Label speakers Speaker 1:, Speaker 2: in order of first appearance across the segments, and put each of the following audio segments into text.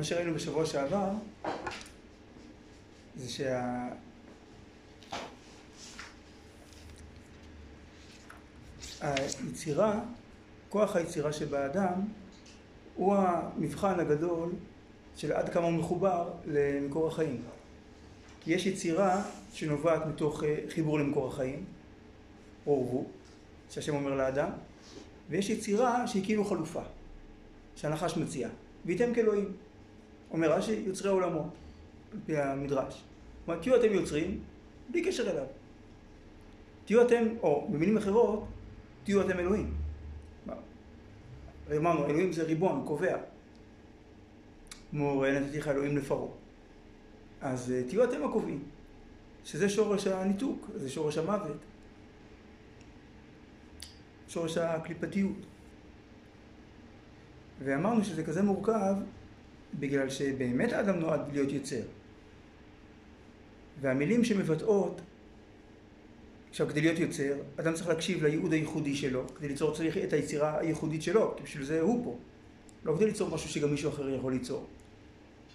Speaker 1: מה שראינו בשבוע שעבר זה שה... היצירה, כוח היצירה שבאדם הוא המבחן הגדול של עד כמה הוא מחובר למקור החיים. כי יש יצירה שנובעת מתוך אה, חיבור למקור החיים, או הוא, שהשם אומר לאדם, ויש יצירה שהיא כאילו חלופה, שהנחש מציע, וייתם כאלוהים. אומר רש"י, יוצרי עולמות, על פי המדרש. כלומר, תהיו אתם יוצרים, בלי קשר אליו. תהיו אתם, או במילים אחרות, תהיו אתם אלוהים. אמרנו, אלוהים זה ריבון, קובע. כמו נתתי לך אלוהים לפרעה. אז אה, תהיו אתם הקובעים, שזה שורש הניתוק, זה שורש המוות, שורש הקליפתיות. ואמרנו שזה כזה מורכב בגלל שבאמת האדם נועד להיות יוצר. והמילים שמבטאות, עכשיו כדי להיות יוצר, אדם צריך להקשיב לייעוד הייחודי שלו, כדי ליצור צריך את היצירה הייחודית שלו, כי בשביל זה הוא פה. לא כדי ליצור משהו שגם מישהו אחר יכול ליצור.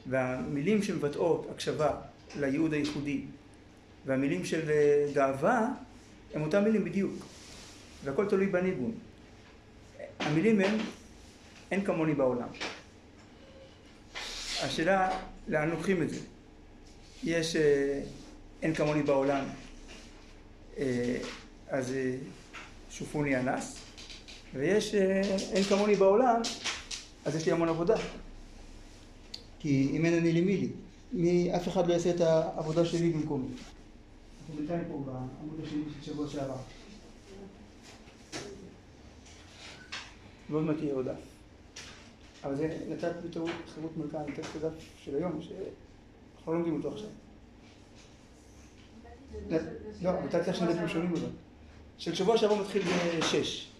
Speaker 1: והמילים שמבטאות הקשבה לייעוד הייחודי והמילים של אה, גאווה הם אותם מילים בדיוק והכל תלוי בניגון. המילים הם אין כמוני בעולם. השאלה לאן לוקחים את זה. יש אה, אין כמוני בעולם אה, אז שופוני אנס ויש אין כמוני בעולם אז יש לי המון עבודה כי אם אין אני לי מי לי, מי, אף אחד לא יעשה את העבודה שלי במקומי. אנחנו בינתיים פה בעמוד השני של שבוע שעבר. ועוד מעט תהיה הודעה. אבל זה נתת בטעות חירות מלכה, נתת את הדף של היום, שאנחנו לא לומדים אותו עכשיו. לא, נתתי לך שני דפים שונים אבל. של שבוע שעבר מתחיל בשש.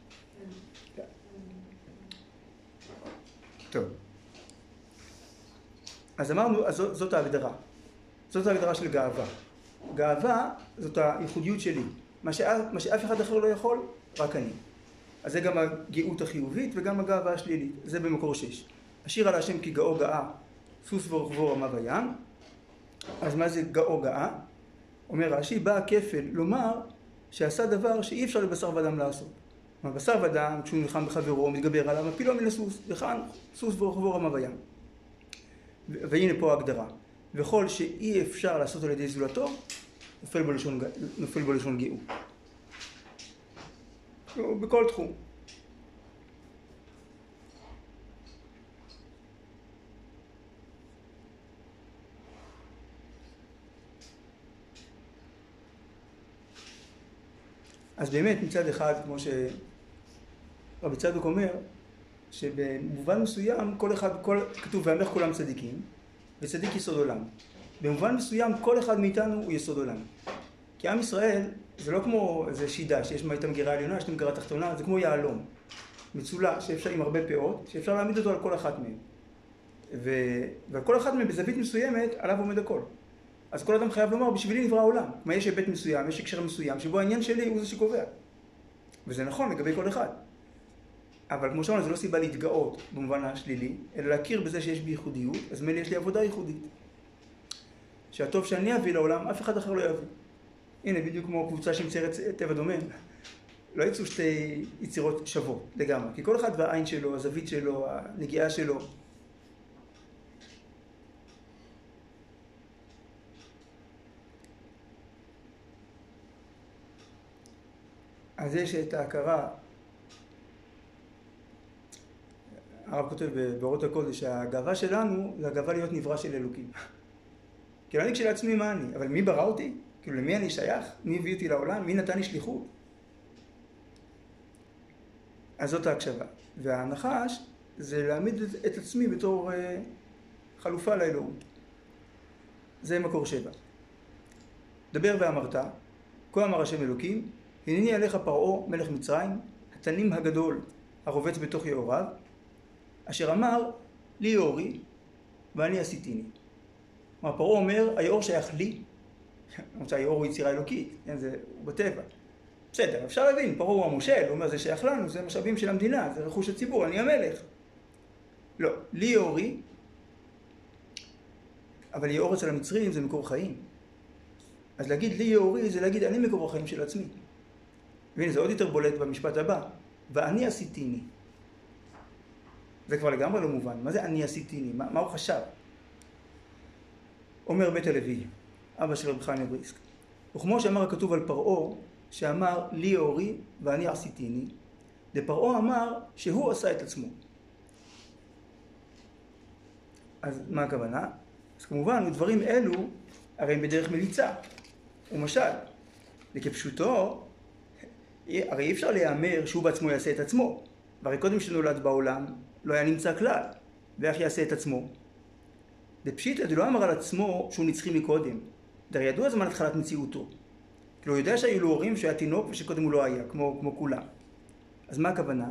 Speaker 1: טוב. אז אמרנו, אז זאת, ההגדרה. זאת ההגדרה של גאווה. גאווה זאת הייחודיות שלי. מה שאף אחד אחר לא יכול, רק אני. אז זה גם הגאות החיובית וגם הגאווה השלילית. זה במקור שש. השיר על השם כי גאו גאה, סוס ורוכבו רמה בים. אז מה זה גאו גאה? אומר רש"י, בא הכפל לומר שעשה דבר שאי אפשר לבשר ודם לעשות. כלומר, בשר ודם, כשהוא נלחם בחברו, מתגבר עליו, מפילו מן הסוס, וכאן סוס ורוכבו רמה בים. והנה פה ההגדרה. וכל שאי אפשר לעשות על ידי זולתו, נופל בו לשון, נופל בו לשון. בכל תחום. אז באמת מצד אחד, כמו שרבי צדוק אומר, שבמובן מסוים כל אחד, כל, כתוב ועמך כולם צדיקים, וצדיק יסוד עולם. במובן מסוים כל אחד מאיתנו הוא יסוד עולם. כי עם ישראל זה לא כמו איזה שידה שיש בה את המגירה העליונה, יש את המגירה התחתונה, זה כמו יהלום. מצולע שאפשר עם הרבה פאות, שאפשר להעמיד אותו על כל אחת מהן. ו... ועל כל אחת מהן בזווית מסוימת עליו עומד הכל. אז כל אדם חייב לומר בשבילי נברא העולם. כלומר יש היבט מסוים, יש הקשר מסוים, שבו העניין שלי הוא זה שקובע. וזה נכון לגבי כל אחד. אבל כמו שאמרנו, זו לא סיבה להתגאות במובן השלילי, אלא להכיר בזה שיש בי ייחודיות, אז מילא יש לי עבודה ייחודית. שהטוב שאני אביא לעולם, אף אחד אחר לא יביא. הנה, בדיוק כמו קבוצה שמציירת טבע דומה, לא יצאו שתי יצירות שוות לגמרי, כי כל אחד והעין שלו, הזווית שלו, הנגיעה שלו. אז יש את ההכרה הרב כותב באורות הקודש שהגאווה שלנו זה הגאווה להיות נברא של אלוקים. כאילו אני כשלעצמי מה אני, אבל מי ברא אותי? כאילו למי אני שייך? מי הביא אותי לעולם? מי נתן לי שליחות? אז זאת ההקשבה. והנחש זה להעמיד את עצמי בתור uh, חלופה לאלוהות. זה מקור שבע. דבר ואמרת, כה אמר השם אלוקים, הנני עליך פרעה מלך מצרים, התנים הגדול הרובץ בתוך יאוריו, אשר אמר לי יאורי ואני עשיתיני. כלומר פרעה אומר היאור שייך לי, למרות שהיאור הוא יצירה אלוקית, כן, זה בטבע. בסדר, אפשר להבין, פרעה הוא המושל, הוא אומר זה שייך לנו, זה משאבים של המדינה, זה רכוש הציבור, אני המלך. לא, לי יאורי אבל יאור אצל המצרים זה מקור חיים. אז להגיד לי יאורי זה להגיד אני מקור החיים של עצמי. והנה זה עוד יותר בולט במשפט הבא, ואני עשיתיני. זה כבר לגמרי לא מובן, מה זה אני עשיתיני? מה, מה הוא חשב? אומר בית הלוי, אבא של רב חיים מבריסק, וכמו שאמר הכתוב על פרעה, שאמר לי יאורי ואני עשיתיני, לפרעה אמר שהוא עשה את עצמו. אז מה הכוונה? אז כמובן, דברים אלו הרי הם בדרך מליצה, ומשל, וכפשוטו, הרי אי אפשר להיאמר שהוא בעצמו יעשה את עצמו, והרי קודם שנולד בעולם לא היה נמצא כלל, ואיך יעשה את עצמו? בפשיטא זה לא אמר על עצמו שהוא נצחי מקודם, הרי ידוע זמן התחלת מציאותו. כאילו הוא יודע שהיו לו הורים שהיה תינוק ושקודם הוא לא היה, כמו, כמו כולם. אז מה הכוונה?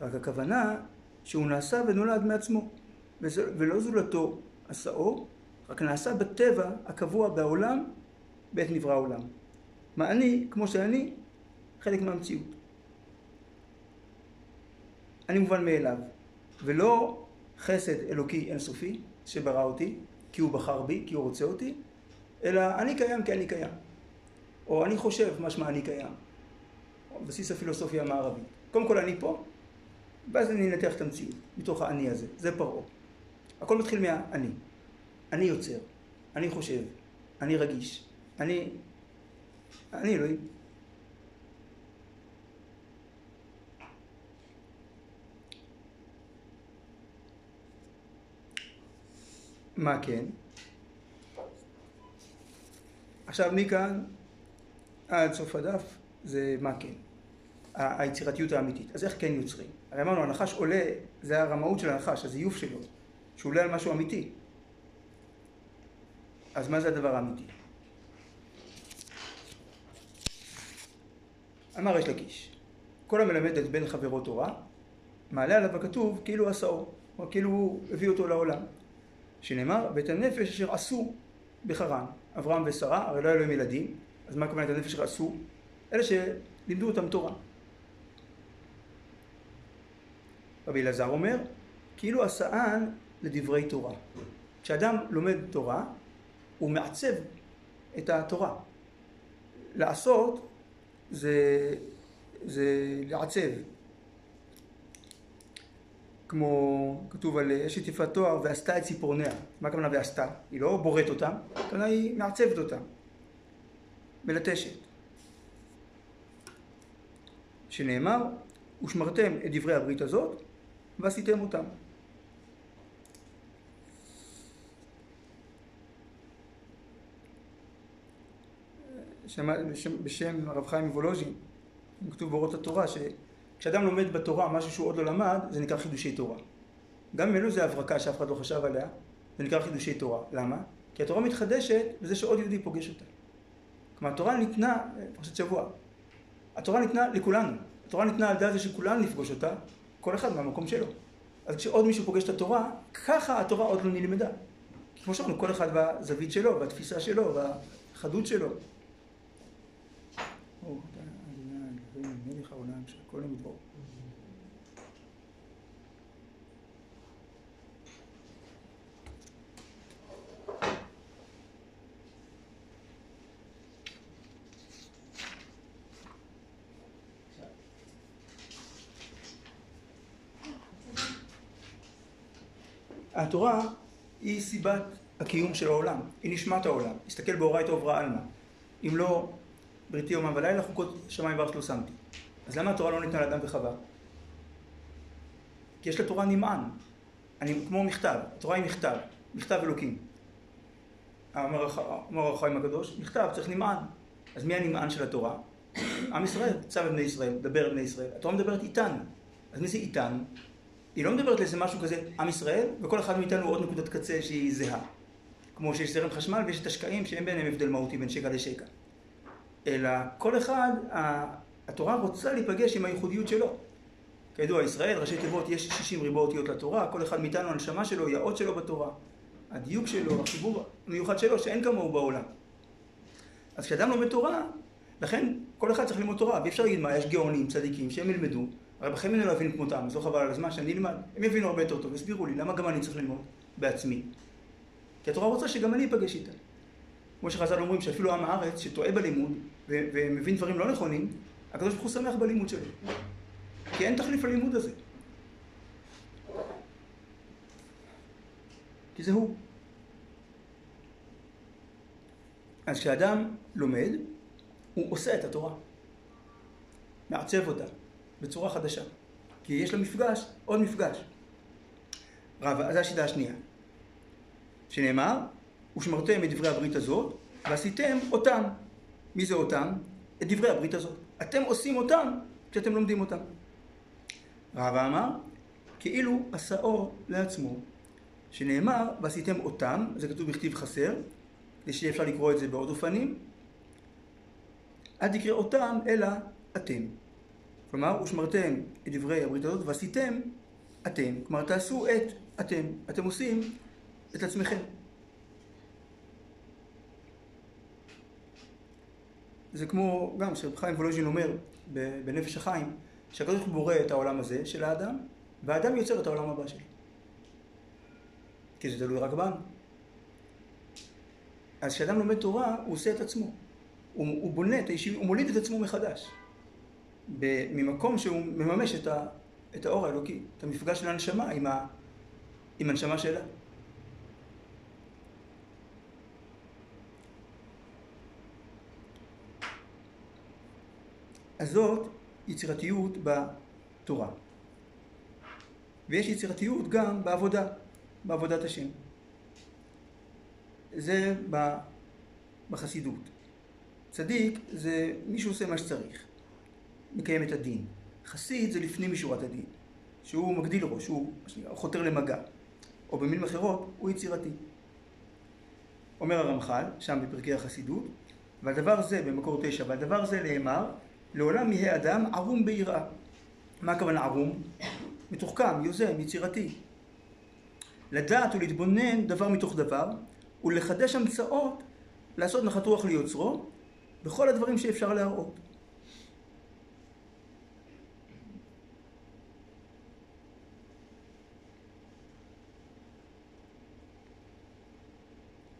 Speaker 1: רק הכוונה שהוא נעשה ונולד מעצמו, ולא זולתו עשאו, רק נעשה בטבע הקבוע בעולם בעת נברא העולם. מה אני, כמו שאני, חלק מהמציאות. אני מובן מאליו, ולא חסד אלוקי אינסופי שברא אותי, כי הוא בחר בי, כי הוא רוצה אותי, אלא אני קיים כי אני קיים. או אני חושב משמע אני קיים. בסיס הפילוסופיה המערבית. קודם כל אני פה, ואז אני אנתח את המציאות, מתוך האני הזה. זה פרעה. הכל מתחיל מהאני. אני יוצר, אני חושב, אני רגיש, אני... אני אלוהים. מה כן? עכשיו מכאן עד סוף הדף זה מה כן, היצירתיות האמיתית. אז איך כן יוצרים? הרי אמרנו, הנחש עולה, זה הרמאות של הנחש, הזיוף שלו, שהוא עולה על משהו אמיתי. אז מה זה הדבר האמיתי? אמר יש לקיש, כל המלמד את בן חברו תורה, מעלה עליו הכתוב כאילו עשאו, או כאילו הביא אותו לעולם. שנאמר, ואת הנפש אשר עשו בחרן, אברהם ושרה, הרי לא היו להם ילדים, אז מה הכוונה את הנפש אשר עשו? אלה שלימדו אותם תורה. רבי אלעזר אומר, כאילו עשאן לדברי תורה. כשאדם לומד תורה, הוא מעצב את התורה. לעשות זה, זה לעצב. כמו כתוב על אשת יפת תואר ועשתה את ציפורניה. מה הכוונה ועשתה? היא לא בוראת אותם, הכוונה היא מעצבת אותם. מלטשת. שנאמר, ושמרתם את דברי הברית הזאת ועשיתם אותם. בשם, בשם הרב חיים וולוז'ין, כתוב באורות התורה, שכשאדם לומד בתורה משהו שהוא עוד לא למד, זה נקרא חידושי תורה. גם אם אלו זה הברקה שאף אחד לא חשב עליה, זה נקרא חידושי תורה. למה? כי התורה מתחדשת בזה שעוד יהודי פוגש אותה. כלומר, התורה ניתנה, פרשת שבוע, התורה ניתנה לכולנו. התורה ניתנה על דעת זה שכולנו נפגוש אותה, כל אחד מהמקום שלו. אז כשעוד מישהו פוגש את התורה, ככה התורה עוד לא נלמדה. כמו שאמרנו, כל אחד בזווית שלו, בתפיסה שלו, בחדות שלו. ברוך אתה אדוני אלוהים שהכל נמדבור. התורה היא סיבת הקיום של העולם, היא נשמת העולם. הסתכל באורייתא וברא עלמא. אם לא בריתי יומם ולילה, חוקות שמיים וארץ לא שמתי. אז למה התורה לא ניתנה לאדם וחווה? כי יש לתורה נמען. אני כמו מכתב, התורה היא מכתב, מכתב אלוקים. אמר החיים הקדוש, מכתב, צריך נמען. אז מי הנמען של התורה? עם ישראל, צו בני ישראל, דבר בני ישראל. התורה מדברת איתנו. אז מי זה איתנו? היא לא מדברת לאיזה משהו כזה, עם ישראל, וכל אחד מאיתנו עוד נקודת קצה שהיא זהה. כמו שיש זרם חשמל ויש את השקעים שאין ביניהם הבדל מהותי בין שקע לשקע. אלא כל אחד, התורה רוצה להיפגש עם הייחודיות שלו. כידוע, ישראל, ראשי תיבות, יש 60 ריבוע אותיות לתורה, כל אחד מאיתנו, הנשמה שלו, היא האות שלו בתורה. הדיוק שלו, החיבור המיוחד שלו, שאין כמוהו בעולם. אז כשאדם לומד תורה, לכן כל אחד צריך ללמוד תורה, ואי אפשר להגיד מה, יש גאונים, צדיקים, שהם ילמדו, הרי בכם אני לא כמותם, אז לא חבל על הזמן שאני אלמד. הם יבינו הרבה יותר טוב, יסבירו לי, למה גם אני צריך ללמוד בעצמי? כי התורה רוצה שגם אני אפגש איתה. כמו שחז"ל אומרים שאפילו עם הארץ שטועה בלימוד ומבין דברים לא נכונים, הקדוש ברוך הוא שמח בלימוד שלו. כי אין תחליף ללימוד הזה. כי זה הוא. אז כשאדם לומד, הוא עושה את התורה. מעצב אותה בצורה חדשה. כי יש לו מפגש, עוד מפגש. רב, זו השיטה השנייה. שנאמר, ושמרתם את דברי הברית הזאת, ועשיתם אותם. מי זה אותם? את דברי הברית הזאת. אתם עושים אותם כשאתם לומדים אותם. רבא אמר, כאילו עשה אור לעצמו, שנאמר, ועשיתם אותם, זה כתוב בכתיב חסר, כדי שיהיה אפשר לקרוא את זה בעוד אופנים, אל תקרא אותם, אלא אתם. כלומר, ושמרתם את דברי הברית הזאת, ועשיתם אתם. כלומר, תעשו את אתם. אתם עושים את עצמכם. זה כמו, גם שרב חיים וולוז'ין אומר בנפש החיים, שהקדוש ברוך הוא בורא את העולם הזה של האדם, והאדם יוצר את העולם הבא שלו. כי זה תלוי רק בנו. אז כשאדם לומד תורה, הוא עושה את עצמו. הוא, הוא בונה את האישיות, הוא מוליד את עצמו מחדש. ממקום שהוא מממש את, ה, את האור האלוקי, את המפגש של הנשמה עם, ה, עם הנשמה שלה. אז זאת יצירתיות בתורה. ויש יצירתיות גם בעבודה, בעבודת השם. זה בחסידות. צדיק זה מי שעושה מה שצריך, מקיים את הדין. חסיד זה לפנים משורת הדין, שהוא מגדיל ראש, הוא חותר למגע. או במילים אחרות, הוא יצירתי. אומר הרמח"ל, שם בפרקי החסידות, והדבר זה, במקור תשע, והדבר זה נאמר, לעולם יהיה אדם ערום ביראה. מה הכוונה ערום? מתוחכם, יוזם, יצירתי. לדעת ולהתבונן דבר מתוך דבר, ולחדש המצאות, לעשות נחת רוח ליוצרו, בכל הדברים שאפשר להראות.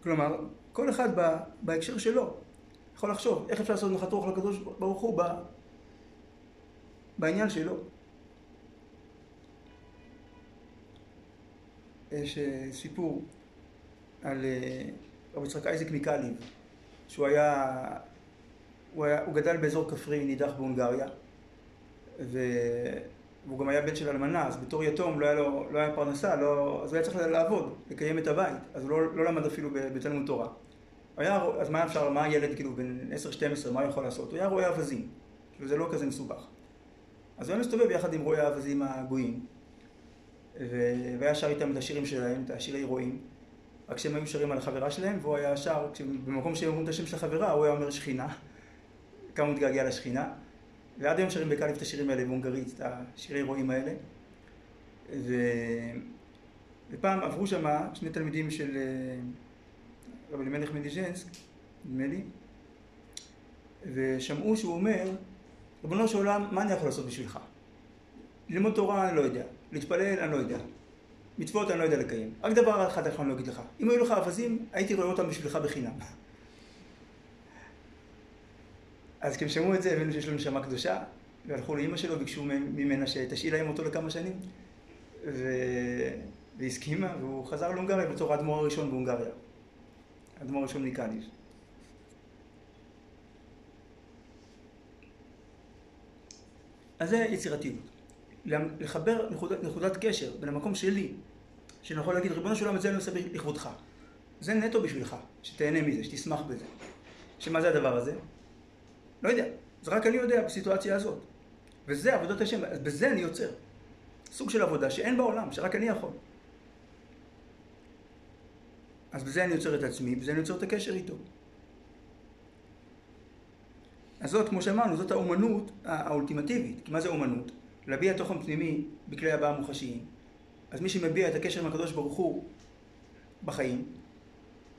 Speaker 1: כלומר, כל אחד בהקשר שלו יכול לחשוב איך אפשר לעשות נחת רוח לקדוש ברוך הוא בעניין שלו. יש אה, סיפור על אה, רב יצחק אייזק מקליב, שהוא היה, הוא, היה, הוא גדל באזור כפרי נידח בהונגריה, ו... והוא גם היה בן של אלמנה, אז בתור יתום לא היה לו, לא היה פרנסה, לא, אז הוא היה צריך לעבוד, לקיים את הבית, אז הוא לא, לא למד אפילו בתלמוד תורה. היה, אז מה אפשר, מה הילד כאילו בן 10-12, מה הוא יכול לעשות? הוא היה רואה אווזים, כאילו זה לא כזה מסובך. אז הוא היה מסתובב יחד עם רואי האווזים הגויים, והיה שר איתם את השירים שלהם, את השירי רועים, רק שהם היו שרים על החברה שלהם, והוא היה שר, במקום שהם אומרים את השם של החברה, הוא היה אומר שכינה, כמה הוא מתגעגע לשכינה, ועד היום שרים בקליף את השירים האלה בהונגרית, את השירי רועים האלה. ו... ופעם עברו שם שני תלמידים של אה, רב אלימלך מדיז'נסק, נדמה לי, ושמעו שהוא אומר, ריבונו של עולם, מה אני יכול לעשות בשבילך? ללמוד תורה אני לא יודע, להתפלל אני לא יודע, מצוות אני לא יודע לקיים. רק דבר אחד אני לא אגיד לך, אם היו לך אווזים, הייתי רואה אותם בשבילך בחינם. אז כשהם שמעו את זה, הבינו שיש לו נשמה קדושה, והלכו לאימא שלו, ביקשו ממנה שתשאיל להם אותו לכמה שנים, ו... והסכימה, והוא חזר להונגריה בתור האדמו"ר הראשון בהונגריה. האדמו"ר הראשון מקדיש. אז זה יצירתיות. לחבר נקודת, נקודת קשר בין המקום שלי, שאני יכול להגיד, ריבונו של עולם, את זה אני עושה לכבודך. זה נטו בשבילך, שתהנה מזה, שתשמח בזה. שמה זה הדבר הזה? לא יודע. זה רק אני יודע בסיטואציה הזאת. וזה עבודת השם, בזה אני יוצר. סוג של עבודה שאין בעולם, שרק אני יכול. אז בזה אני יוצר את עצמי, בזה אני יוצר את הקשר איתו. אז זאת, כמו שאמרנו, זאת האומנות האולטימטיבית. כי מה זה אומנות? להביע תוכן פנימי בכלי הבעה מוחשיים. אז מי שמביע את הקשר עם הקדוש ברוך הוא בחיים,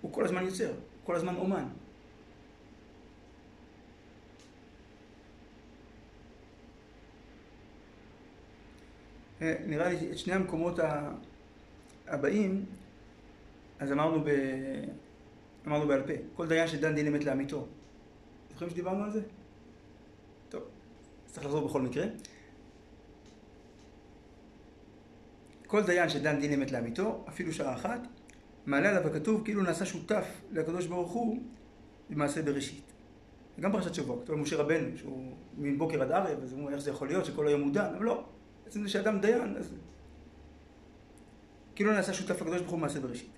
Speaker 1: הוא כל הזמן יוצר, כל הזמן אומן. אה, נראה לי את שני המקומות הבאים אז אמרנו, ב... אמרנו בעל פה, כל דיין שדן דין אמת לאמיתו. זוכרים שדיברנו על זה? טוב, צריך לחזור בכל מקרה. כל דיין שדן דין אמת לאמיתו, אפילו שעה אחת, מעלה עליו הכתוב כאילו נעשה שותף לקדוש ברוך הוא במעשה בראשית. גם פרשת שבוע, כתוב משה רבנו, שהוא מבוקר עד ערב, אז הוא אומר איך זה יכול להיות שכל היום הוא דן, אבל לא, בעצם זה שאדם דיין, אז כאילו נעשה שותף לקדוש ברוך הוא במעשה בראשית.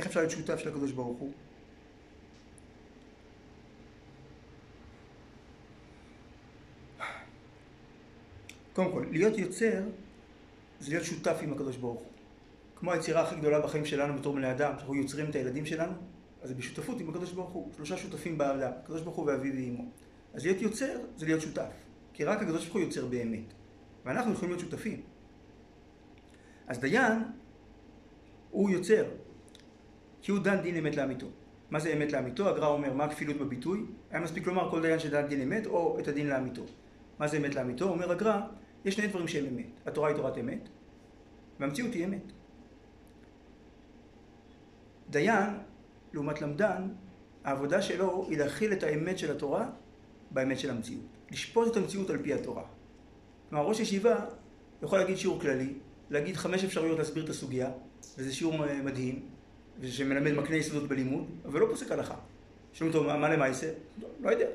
Speaker 1: איך אפשר להיות שותף של הקדוש ברוך הוא? קודם כל, להיות יוצר זה להיות שותף עם הקדוש ברוך הוא. כמו היצירה הכי גדולה בחיים שלנו בתור בני אדם, שאנחנו יוצרים את הילדים שלנו, אז זה בשותפות עם הקדוש ברוך הוא. שלושה שותפים באדם, הקדוש ברוך הוא ואביו ואימו. אז להיות יוצר זה להיות שותף. כי רק הקדוש ברוך הוא יוצר באמת. ואנחנו יכולים להיות שותפים. אז דיין הוא יוצר, כי הוא דן דין אמת לאמיתו. מה זה אמת לאמיתו? הגר"א אומר, מה הכפילות בביטוי? היה מספיק לומר כל דיין שדן דין אמת, או את הדין לאמיתו. מה זה אמת לאמיתו? אומר הגר"א, יש שני דברים שהם אמת. התורה היא תורת אמת, והמציאות היא אמת. דיין, לעומת למדן, העבודה שלו היא להכיל את האמת של התורה באמת של המציאות. לשפוט את המציאות על פי התורה. כלומר, ראש ישיבה יכול להגיד שיעור כללי, להגיד חמש אפשרויות להסביר את הסוגיה, וזה שיעור מדהים, ושמלמד מקנה יסודות בלימוד, אבל לא פוסק הלכה. שואלים אותו, מה למעשה? לא, לא יודע.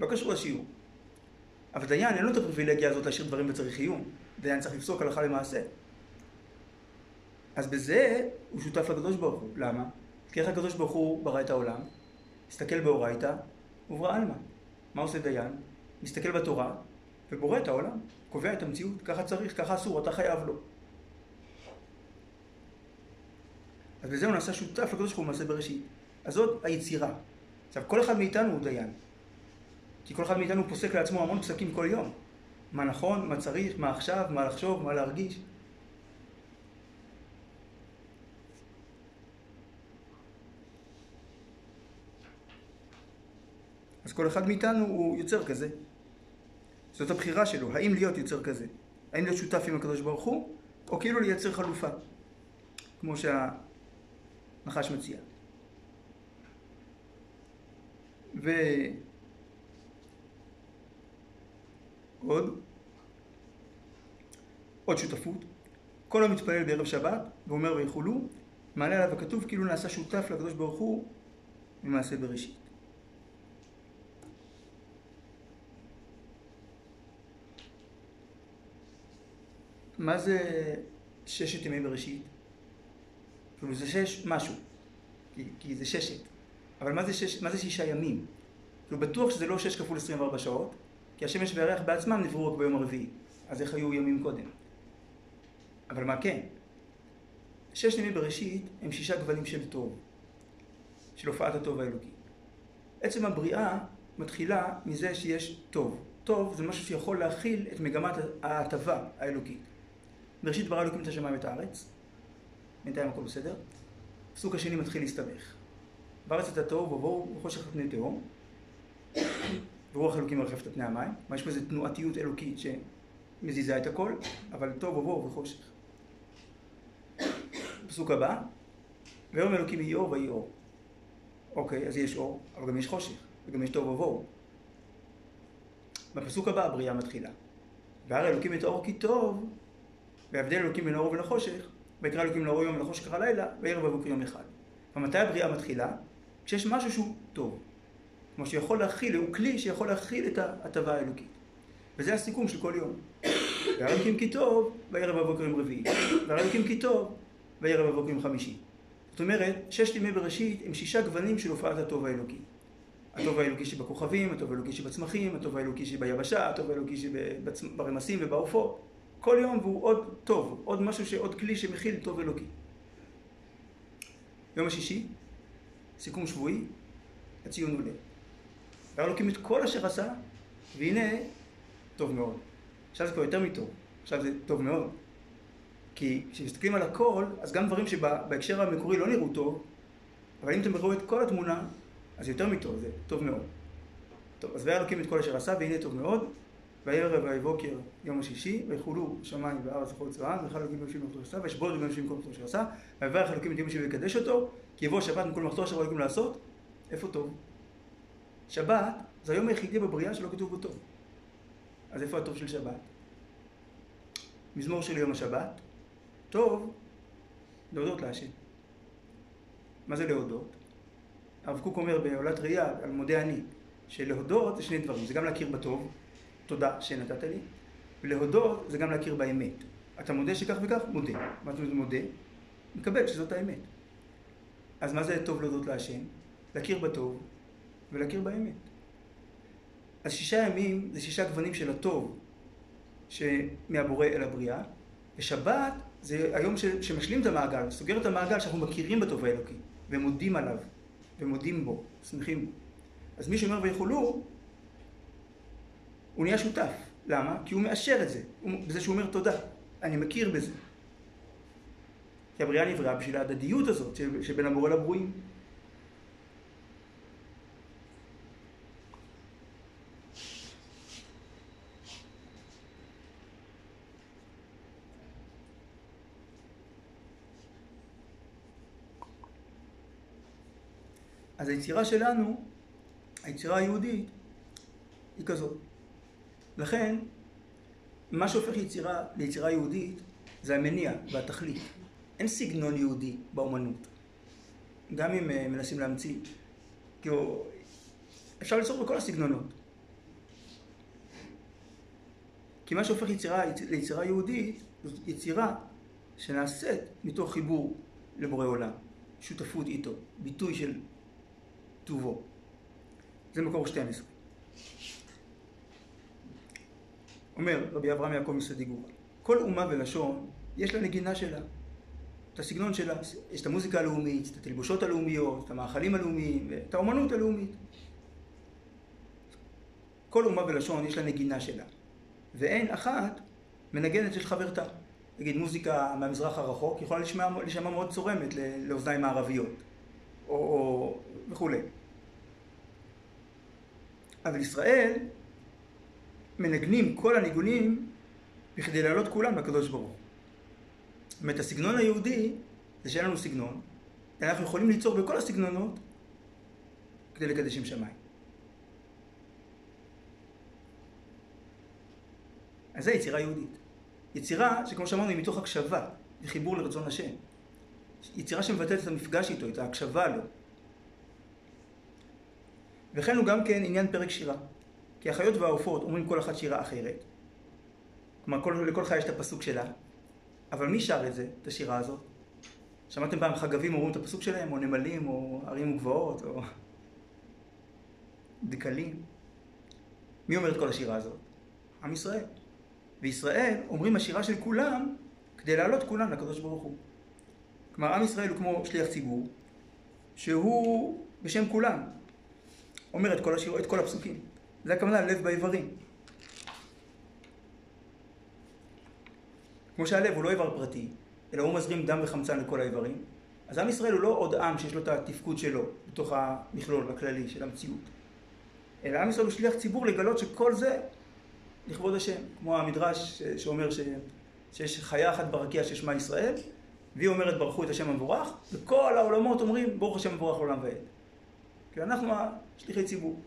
Speaker 1: לא קשור לשיעור. אבל דיין אין לו את הפריבילגיה הזאת להשאיר דברים בצריך עיון. דיין צריך לפסוק הלכה למעשה. אז בזה הוא שותף לקדוש ברוך הוא. למה? כי איך הקדוש ברוך הוא ברא את העולם? מסתכל באורייתא וברא עלמא. מה עושה דיין? מסתכל בתורה ובורא את העולם. קובע את המציאות, ככה צריך, ככה אסור, אתה חייב לו. אז בזה הוא נעשה שותף לקדוש ברוך הוא במעשה בראשית. אז זאת היצירה. עכשיו, כל אחד מאיתנו הוא דיין. כי כל אחד מאיתנו פוסק לעצמו המון פסקים כל יום. מה נכון, מה צריך, מה עכשיו, מה לחשוב, מה להרגיש. אז כל אחד מאיתנו הוא יוצר כזה. זאת הבחירה שלו, האם להיות יוצר כזה. האם להיות שותף עם הקדוש ברוך הוא, או כאילו לייצר חלופה. כמו שהנחש מציע. ו... עוד, שותפות. כל המתפלל בערב שבת ואומר ויחולו, מעלה עליו הכתוב כאילו נעשה שותף לקדוש ברוך הוא ממעשה בראשית. מה זה ששת ימי בראשית? כאילו זה שש משהו, כי, כי זה ששת. אבל מה זה, שש, מה זה שישה ימים? כאילו בטוח שזה לא שש כפול עשרים וארבע שעות, כי השמש והירח בעצמם נבראו רק ביום הרביעי. אז איך היו ימים קודם? אבל מה כן? שש ימי בראשית הם שישה גוונים של טוב, של הופעת הטוב האלוקי. עצם הבריאה מתחילה מזה שיש טוב. טוב זה משהו שיכול להכיל את מגמת ההטבה האלוקית. בראשית ברא אלוקים את השמיים ואת הארץ, בינתיים הכל בסדר. הפסוק השני מתחיל להסתבך. בארץ את התוהו ובואו וחושך את פני תהום, ורוח אלוקים מרחפת על פני המים. מה יש בזה תנועתיות אלוקית שמזיזה את הכל, אבל טוב ובואו וחושך. פסוק הבא, ויום אלוקים יהי אור ויהי אור. אוקיי, אז יש אור, אבל גם יש חושך, וגם יש טוב ובואו. בפסוק הבא הבריאה מתחילה. והרי אלוקים את האור כי טוב, והבדל אלוקים בין האור ובין החושך, ויקרא אלוקים לאור יום ולחושך אחר לילה, וערב ובוקר יום אחד. ומתי הבריאה מתחילה? כשיש משהו שהוא טוב. כמו שיכול להכיל, הוא כלי שיכול להכיל את ההטבה האלוקית. וזה הסיכום של כל יום. והרי אלוקים כי טוב, וערב הבוקר יום רביעי. והרי אלוקים כי טוב, וערב הבוקר יום חמישי. זאת אומרת, ששת ימי בראשית הם שישה גוונים של הופעת הטוב האלוקי. הטוב האלוקי שבכוכבים, הטוב האלוקי שבצמחים, הטוב האלוקי שביבשה, הטוב האלוקי שברמסים ובעופות. כל יום והוא עוד טוב, עוד משהו, עוד כלי שמכיל טוב אלוקי. יום השישי, סיכום שבועי, הציון עולה. והר אלוקים את כל אשר עשה, והנה, טוב מאוד. עכשיו זה כבר יותר מטוב, עכשיו זה טוב מאוד. כי כשמסתכלים על הכל, אז גם דברים שבהקשר המקורי לא נראו טוב, אבל אם אתם רואים את כל התמונה, אז יותר מטוב, זה טוב מאוד. טוב, אז והיה אלוקים את כל אשר עשה, והנה טוב מאוד, וירא ויבוקר יום השישי, ויחולו שמיים וארץ וכל צבאם, ויכל אלוקים יושבים במקום שעשה, וישבור אלוקים יושבים במקום שעשה, ויברך אלוקים את יום השישי ויקדש אותו, כי יבוא שבת מכל מחתו אשר אלוקים לעשות, איפה טוב? שבת זה היום היחידי בבריאה שלא כתוב בו טוב. אז איפה הטוב של שבת? מזמור של יום השבת, טוב להודות להשם. מה זה להודות? הרב קוק אומר בעולת ראייה, על מודה אני, שלהודות זה שני דברים, זה גם להכיר בטוב, תודה שנתת לי, ולהודות זה גם להכיר באמת. אתה מודה שכך וכך? מודה. מה אומרת מודה? מקבל שזאת האמת. אז מה זה טוב להודות להשם? להכיר בטוב ולהכיר באמת. אז שישה ימים זה שישה גוונים של הטוב שמהבורא אל הבריאה, ושבת זה היום שמשלים את המעגל, סוגר את המעגל שאנחנו מכירים בטוב האלוקי, ומודים עליו, ומודים בו, שמחים בו. אז מי שאומר ויכולו, הוא נהיה שותף. למה? כי הוא מאשר את זה, בזה שהוא אומר תודה, אני מכיר בזה. כי הבריאה נבראה בשביל ההדדיות הזאת שבין הבורא לברואים. אז היצירה שלנו, היצירה היהודית, היא כזאת. לכן, מה שהופך יצירה ליצירה יהודית זה המניע והתכלית. אין סגנון יהודי באומנות. גם אם uh, מנסים להמציא. כאילו, אפשר ליצור בכל הסגנונות. כי מה שהופך יצירה ליצירה יהודית, זאת יצירה שנעשית מתוך חיבור לבורא עולם, שותפות איתו, ביטוי של טובו. זה מקור 12. אומר רבי אברהם יעקב מסדיגור, כל אומה ולשון יש לה נגינה שלה, את הסגנון שלה, יש את המוזיקה הלאומית, את התלבושות הלאומיות, את המאכלים הלאומיים, את האומנות הלאומית. כל אומה ולשון יש לה נגינה שלה, ואין אחת מנגנת של חברתה. נגיד מוזיקה מהמזרח הרחוק יכולה להישמע מאוד צורמת לאוזניים מערביות, או, או וכולי. אבל ישראל מנגנים כל הניגונים בכדי להעלות כולם לקדוש ברוך הוא. זאת אומרת, הסגנון היהודי זה שאין לנו סגנון, אנחנו יכולים ליצור בכל הסגנונות כדי לקדש עם שמיים. אז זה יצירה יהודית. יצירה שכמו שאמרנו היא מתוך הקשבה וחיבור לרצון השם. יצירה שמבטאת את המפגש איתו, את ההקשבה לו. וכן הוא גם כן עניין פרק שירה. כי החיות והעופות אומרים כל אחת שירה אחרת. כלומר, כל, לכל חיה יש את הפסוק שלה, אבל מי שר את זה, את השירה הזאת? שמעתם פעם חגבים אומרים את הפסוק שלהם, או נמלים, או ערים וגבעות, או דקלים? מי אומר את כל השירה הזאת? עם ישראל. וישראל אומרים השירה של כולם כדי לעלות כולם לקדוש ברוך הוא. כלומר, עם ישראל הוא כמו שליח ציבור, שהוא בשם כולם, אומר את כל, השיר, את כל הפסוקים. זה הכוונה לב באיברים. כמו שהלב הוא לא איבר פרטי, אלא הוא מזרים דם וחמצן לכל האיברים, אז עם ישראל הוא לא עוד עם שיש לו את התפקוד שלו בתוך המכלול הכללי של המציאות, אלא עם ישראל הוא שליח ציבור לגלות שכל זה לכבוד השם, כמו המדרש שאומר ש... שיש חיה אחת ברקיע ששמה ישראל, והיא אומרת ברכו את השם המבורך, וכל העולמות אומרים ברוך השם מבורך לעולם ועד. כי אנחנו שליחי ציבור.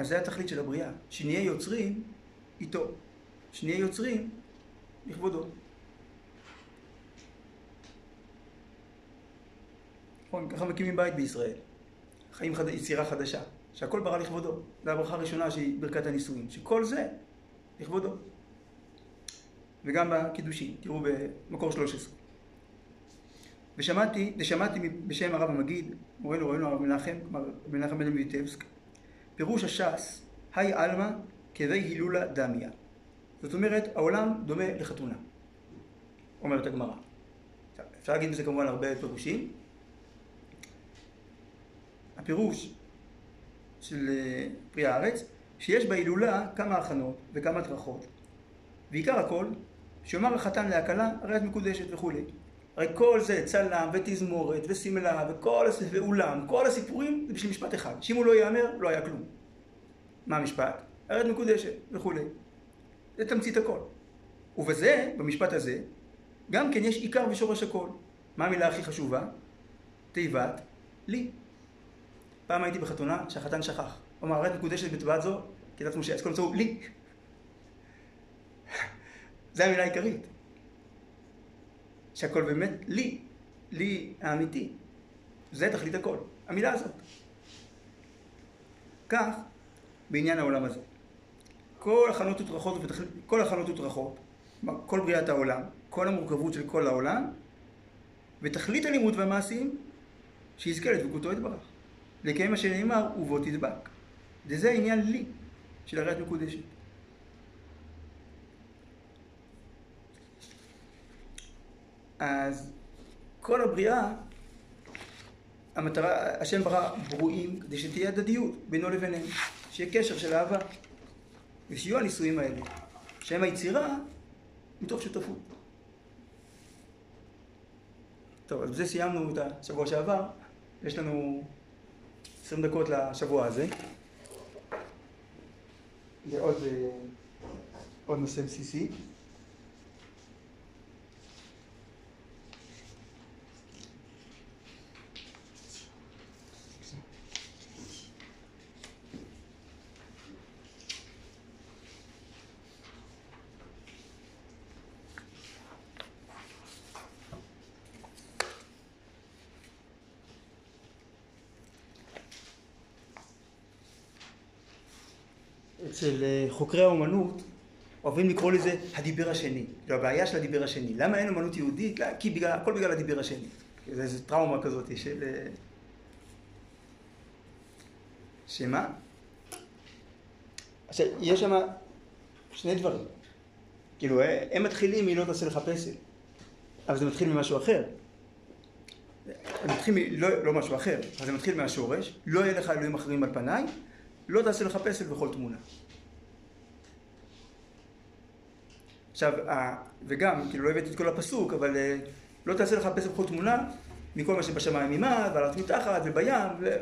Speaker 1: אז זה התכלית של הבריאה, שנהיה יוצרים איתו, שנהיה יוצרים לכבודו. נכון, ככה מקימים בית בישראל, חיים חד... יצירה חדשה, שהכל ברא לכבודו. זו הברכה הראשונה שהיא ברכת הנישואין, שכל זה לכבודו. וגם בקידושין, תראו במקור 13. ושמעתי, ושמעתי בשם הרב המגיד, מורנו ראינו הרב מנחם, כלומר מנחם בן מיטבסק, פירוש הש"ס, היי עלמא כבי הילולה דמיה. זאת אומרת, העולם דומה לחתונה, אומרת הגמרא. אפשר להגיד בזה כמובן הרבה פירושים. הפירוש של אה, פרי הארץ, שיש בהילולה כמה הכנות וכמה טרחות, ועיקר הכל, שיאמר החתן להקלה, הרי את מקודשת וכולי. הרי כל זה, צלם ותזמורת ושמלה וכל. ואולם, כל הסיפורים זה בשביל משפט אחד. שאם הוא לא ייאמר, לא היה כלום. מה המשפט? ארץ מקודשת וכולי. זה תמצית הכל. ובזה, במשפט הזה, גם כן יש עיקר ושורש הכל. מה המילה הכי חשובה? תיבת לי. פעם הייתי בחתונה שהחתן שכח. הוא אמר, ארץ מקודשת בטבעת זו, כדת משה, אז קודם כל לי. זה המילה העיקרית. שהכל באמת לי, לי האמיתי. זה תכלית הכל, המילה הזאת. כך, בעניין העולם הזה. כל הכנות וטרחות, כל הכנות וטרחות, כל בריאת העולם, כל המורכבות של כל העולם, ותכלית הלימוד והמעשים, שיזכה לדבקותו יתברך. לקיים מה שנאמר, ובו תדבק. וזה העניין לי, של הריית מקודשת. אז כל הבריאה, המטרה, השם ברא ברואים כדי שתהיה הדדיות בינו לביניהם, שיהיה קשר של אהבה. ושיהיו הנישואים האלה, שהם היצירה מתוך שותפות. טוב, אז בזה סיימנו את השבוע שעבר, יש לנו עשרים דקות לשבוע הזה. זה עוד, אה, עוד נושא בסיסי. אצל אה, חוקרי האומנות אוהבים לקרוא לזה הדיבר השני. זו הבעיה של הדיבר השני. למה אין אומנות יהודית? לא, כי בגלל, הכל בגלל הדיבר השני. זה איזו טראומה כזאת של... אה, שמה? עכשיו, יש שם שני דברים. כאילו, אה, הם מתחילים מ"לא תעשה לך פסל", אבל זה מתחיל ממשהו אחר. זה מתחיל מ... לא, לא משהו אחר, אבל זה מתחיל מהשורש, לא יהיה לך אלוהים אחרים על פניי, לא תעשה לך פסל בכל תמונה. עכשיו, וגם, כאילו לא הבאתי את כל הפסוק, אבל אה, לא תעשה לך פסל בכל תמונה, מכל מה שבשמיים ממעל, ועל מתחת, ובים, ו...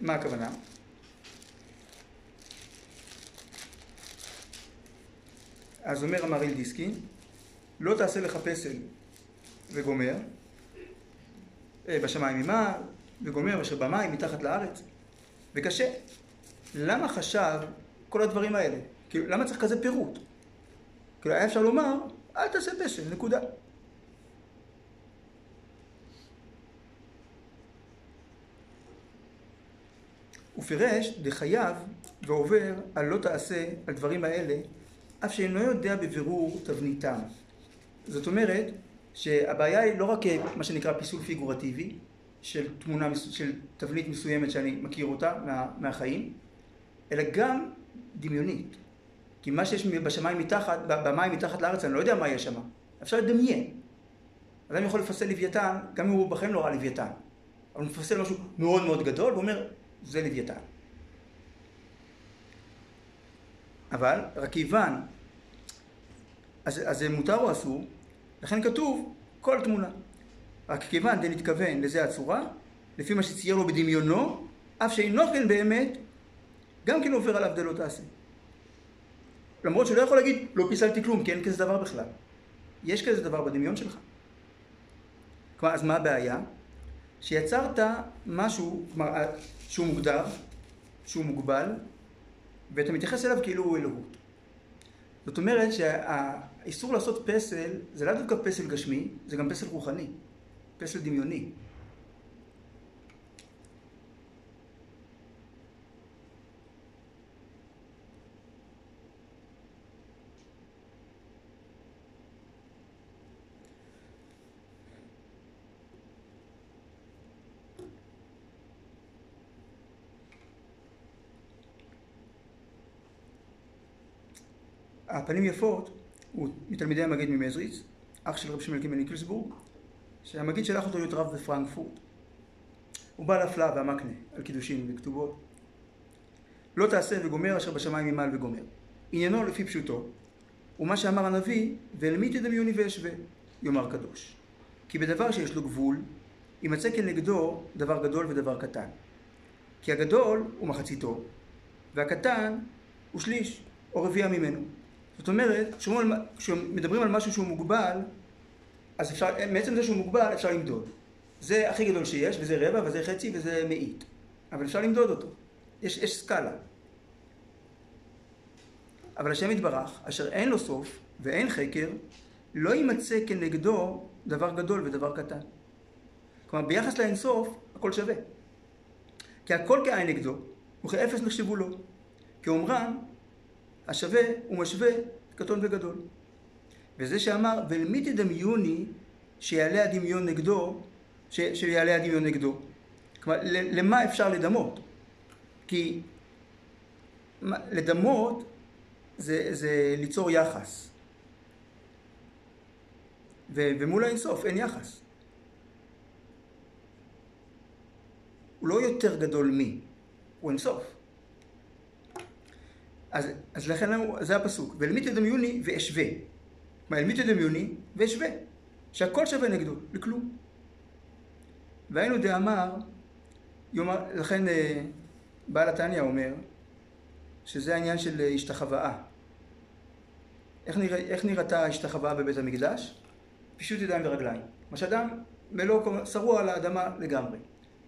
Speaker 1: מה הכוונה? אז אומר המהריל דיסקין, לא תעשה לך פסל וגומר, אה, בשמיים ממעל, וגומר אשר במים מתחת לארץ. וקשה. למה חשב כל הדברים האלה? כאילו, למה צריך כזה פירוט? כאילו, היה אפשר לומר, אל תעשה פסל, נקודה. הוא פירש דחייב ועובר על לא תעשה על דברים האלה, אף שאינו יודע בבירור תבניתם. זאת אומרת שהבעיה היא לא רק מה שנקרא פיסול פיגורטיבי, של תמונה, של תבנית מסוימת שאני מכיר אותה מה, מהחיים, אלא גם דמיונית. כי מה שיש בשמיים מתחת, במים מתחת לארץ, אני לא יודע מה יש שם. אפשר לדמיין. אדם יכול לפסל לוויתן, גם אם הוא בחיים לא ראה לוויתן. אבל הוא מפסל משהו מאוד מאוד גדול, ואומר, זה לוויתן. אבל, רק כיוון, אז, אז זה מותר או אסור, לכן כתוב כל תמונה. רק כיוון דנתכוון לזה הצורה, לפי מה שצייר לו בדמיונו, אף שאינו כן באמת, גם כן עובר עליו דלא תעשה. למרות שהוא לא יכול להגיד, לא פיסלתי כלום, כי אין כזה דבר בכלל. יש כזה דבר בדמיון שלך. כלומר, אז מה הבעיה? שיצרת משהו, כלומר, שהוא מוגדר, שהוא מוגבל, ואתה מתייחס אליו כאילו הוא אלוהות. זאת אומרת שהאיסור לעשות פסל, זה לאו דווקא פסל גשמי, זה גם פסל רוחני. פסל דמיוני. הפנים יפות הוא מתלמידי המגיד ממזריץ, אח של רב שמעון קימל ניקלסבורג, שהמגיד שלח אותו להיות רב בפרנקפורט. הוא בא לפלאה והמקנה על קידושין וכתובות. לא תעשה וגומר אשר בשמיים ממעל וגומר. עניינו לפי פשוטו, ומה שאמר הנביא, ואל מי תדמיוני ואשווה. יאמר קדוש. כי בדבר שיש לו גבול, יימצא כנגדו דבר גדול ודבר קטן. כי הגדול הוא מחציתו, והקטן הוא שליש, או רביע ממנו. זאת אומרת, כשמדברים על משהו שהוא מוגבל, אז אפשר, מעצם זה שהוא מוגבל אפשר למדוד. זה הכי גדול שיש, וזה רבע, וזה חצי, וזה מאית. אבל אפשר למדוד אותו. יש, יש סקאלה. אבל השם יתברך, אשר אין לו סוף ואין חקר, לא יימצא כנגדו דבר גדול ודבר קטן. כלומר, ביחס לאינסוף, הכל שווה. כי הכל כעין נגדו, וכאפס נחשבו לו. כאומרם, השווה ומשווה קטון וגדול. וזה שאמר, ולמי תדמיוני שיעלה הדמיון נגדו, ש, שיעלה הדמיון נגדו. כלומר, למה אפשר לדמות? כי לדמות זה, זה ליצור יחס. ו, ומול האינסוף אין יחס. הוא לא יותר גדול מי, הוא אינסוף. אז, אז לכן זה הפסוק, ולמי תדמיוני ואשווה. מה, למי תדמיוני ואשווה. שהכל שווה נגדו, לכלום. והיינו דאמר, יאמר, לכן אה, בעל התניא אומר, שזה העניין של השתחוואה. איך, נרא, איך נראתה ההשתחוואה בבית המקדש? פישוט ידיים ורגליים. מה שאדם מלוא, שרוע על האדמה לגמרי.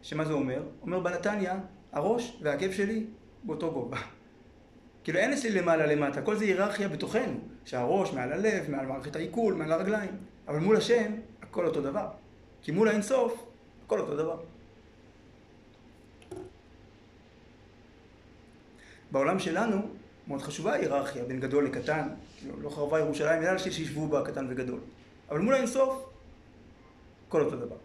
Speaker 1: שמה זה אומר? אומר בעל התניא, הראש והעקב שלי באותו גובה. כאילו אין אצלי למעלה למטה, כל זה היררכיה בתוכנו, שהראש מעל הלב, מעל מערכת העיכול, מעל הרגליים, אבל מול השם הכל אותו דבר. כי מול האינסוף הכל אותו דבר. בעולם שלנו מאוד חשובה ההיררכיה בין גדול לקטן, כאילו לא חרבה ירושלים אלא שישבו בה קטן וגדול. אבל מול האינסוף הכל אותו דבר.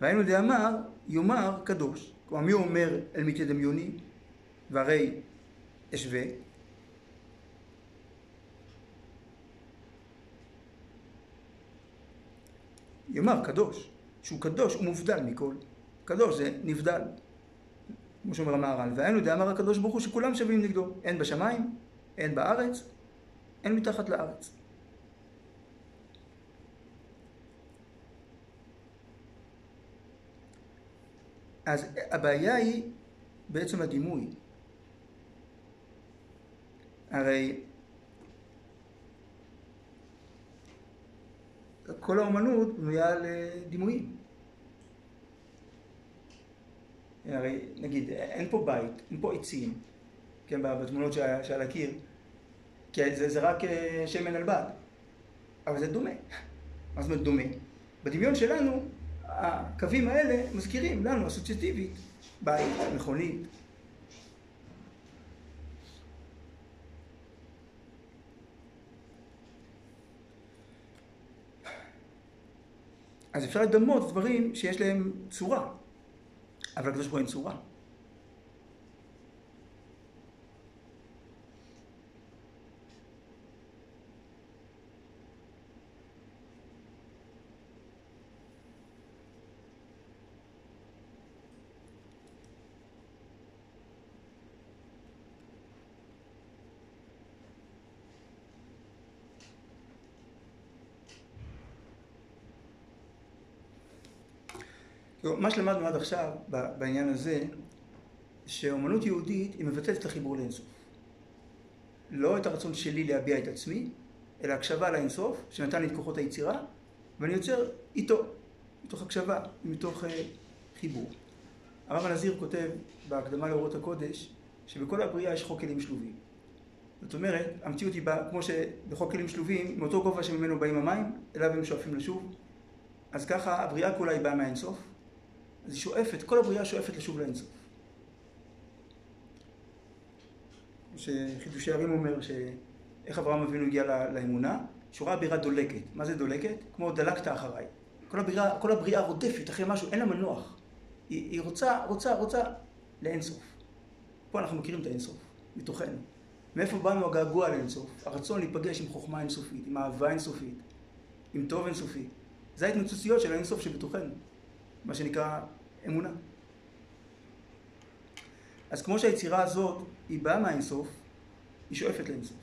Speaker 1: והיינו דאמר, יאמר קדוש. כלומר, מי אומר אל מי תדמיוני? והרי אשווה. יאמר קדוש, שהוא קדוש, הוא מובדל מכל. קדוש זה נבדל, כמו שאומר המהר"ל. והיינו דאמר הקדוש ברוך הוא שכולם שווים נגדו, הן בשמיים, הן בארץ, הן מתחת לארץ. אז הבעיה היא בעצם הדימוי. הרי כל האומנות בנויה על דימויים. הרי נגיד, אין פה בית, אין פה עצים, כן, בתמונות שעל הקיר, כי זה, זה רק אה, שמן על בד, אבל זה דומה. מה זאת אומרת דומה? בדמיון שלנו הקווים האלה מזכירים לנו אסוציאטיבית בית, מכונית. אז אפשר לדמות דברים שיש להם צורה, אבל לקדוש ברוך הוא אין צורה. מה שלמדנו עד עכשיו בעניין הזה, שאומנות יהודית היא מבטאת את החיבור לאינסוף. לא את הרצון שלי להביע את עצמי, אלא הקשבה לאינסוף, שנתן לי את כוחות היצירה, ואני יוצר איתו, מתוך הקשבה, מתוך uh, חיבור. הרב הנזיר כותב בהקדמה לאורות הקודש, שבכל הבריאה יש חוק כלים שלובים. זאת אומרת, המציאות היא באה, כמו שבחוק כלים שלובים, מאותו גובה שממנו באים המים, אליו הם שואפים לשוב. אז ככה הבריאה כולה היא באה מהאינסוף, אז היא שואפת, כל הבריאה שואפת לשוב לאינסוף. שחידושי הרים אומר שאיך אברהם אבינו הגיע לאמונה, שהוא ראה בירה דולקת. מה זה דולקת? כמו דלקת אחריי. כל הבריאה, כל הבריאה רודפת אחרי משהו, אין לה מנוח. היא, היא רוצה, רוצה, רוצה לאינסוף. פה אנחנו מכירים את האינסוף, מתוכנו. מאיפה באנו הגעגוע לאינסוף? הרצון להיפגש עם חוכמה אינסופית, עם אהבה אינסופית, עם טוב אינסופי. זה ההתנוצצויות של האינסוף שבתוכנו. מה שנקרא אמונה. אז כמו שהיצירה הזאת היא באה מהאינסוף, היא שואפת לאינסוף.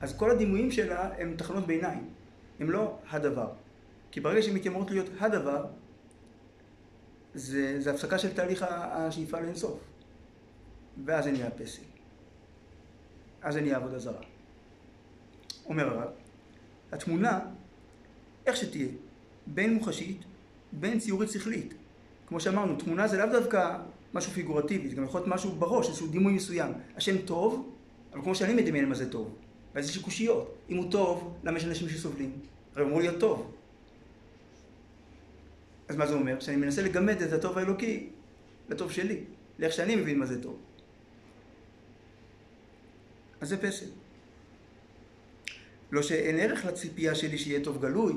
Speaker 1: אז כל הדימויים שלה הם תחנות ביניים, הם לא הדבר. כי ברגע שהן מתיימרות להיות הדבר, זה, זה הפסקה של תהליך השאיפה לאינסוף. ואז זה נהיה פסל. אז זה נהיה עבודה זרה. אומר הרב, התמונה, איך שתהיה, בין מוחשית, בין ציורית שכלית. כמו שאמרנו, תמונה זה לאו דווקא משהו פיגורטיבי, זה גם יכול להיות משהו בראש, איזשהו דימוי מסוים. השם טוב, אבל כמו שאני מדמיין מה זה טוב. ואז יש קושיות. אם הוא טוב, למה יש אנשים שסובלים? הרי אמור להיות טוב. אז מה זה אומר? שאני מנסה לגמד את הטוב האלוקי לטוב שלי, לאיך שאני מבין מה זה טוב. אז זה פסל. לא שאין ערך לציפייה שלי שיהיה טוב גלוי,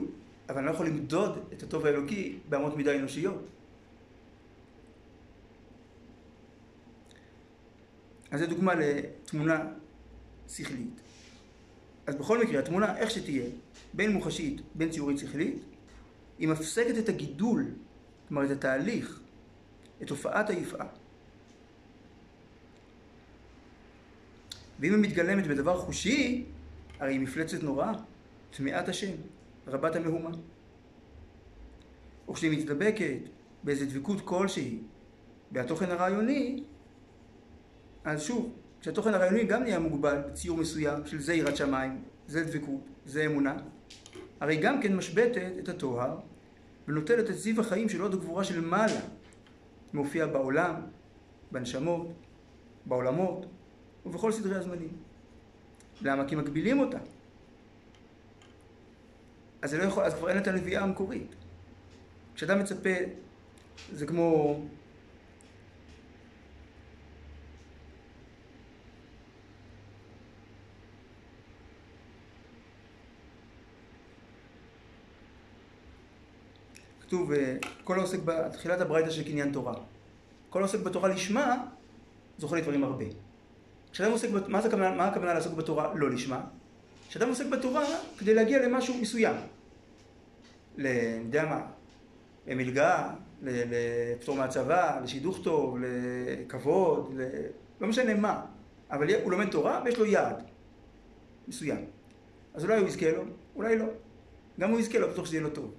Speaker 1: אבל אני לא יכול למדוד את הטוב האלוקי באמות מידה אנושיות. אז זו דוגמה לתמונה שכלית. אז בכל מקרה, התמונה, איך שתהיה, בין מוחשית, בין ציורית שכלית, היא מפסקת את הגידול, כלומר את התהליך, את תופעת היפעה. ואם היא מתגלמת בדבר חושי, הרי היא מפלצת נוראה, טמאת השם, רבת המהומה. וכשהיא מתדבקת באיזו דבקות כלשהי בהתוכן הרעיוני, אז שוב, כשהתוכן הרעיוני גם נהיה מוגבל בציור מסוים של זה יראת שמיים, זה דבקות, זה אמונה, הרי גם כן משבתת את הטוהר ונוטלת את זיו החיים של עוד הגבורה של מעלה, מופיע בעולם, בנשמות, בעולמות ובכל סדרי הזמנים. למה? כי מגבילים אותה. אז לא יכול, אז כבר אין את הנביאה המקורית. כשאדם מצפה, זה כמו כתוב, אה, כל העוסק בתחילת הברייתא של קניין תורה. כל העוסק בתורה לשמה, זוכה לדברים הרבה. כשאדם עוסק, מה, זה, מה הכוונה לעסוק בתורה לא לשמה? כשאדם עוסק בתורה כדי להגיע למשהו מסוים. ל... אני יודע מה, למלגה, לפטור מהצבא, לשידוך טוב, לכבוד, ל... לא משנה מה. אבל הוא לומד תורה ויש לו יעד מסוים. אז אולי הוא יזכה לו, אולי לא. גם הוא יזכה לו, בטוח שזה יהיה לו טוב.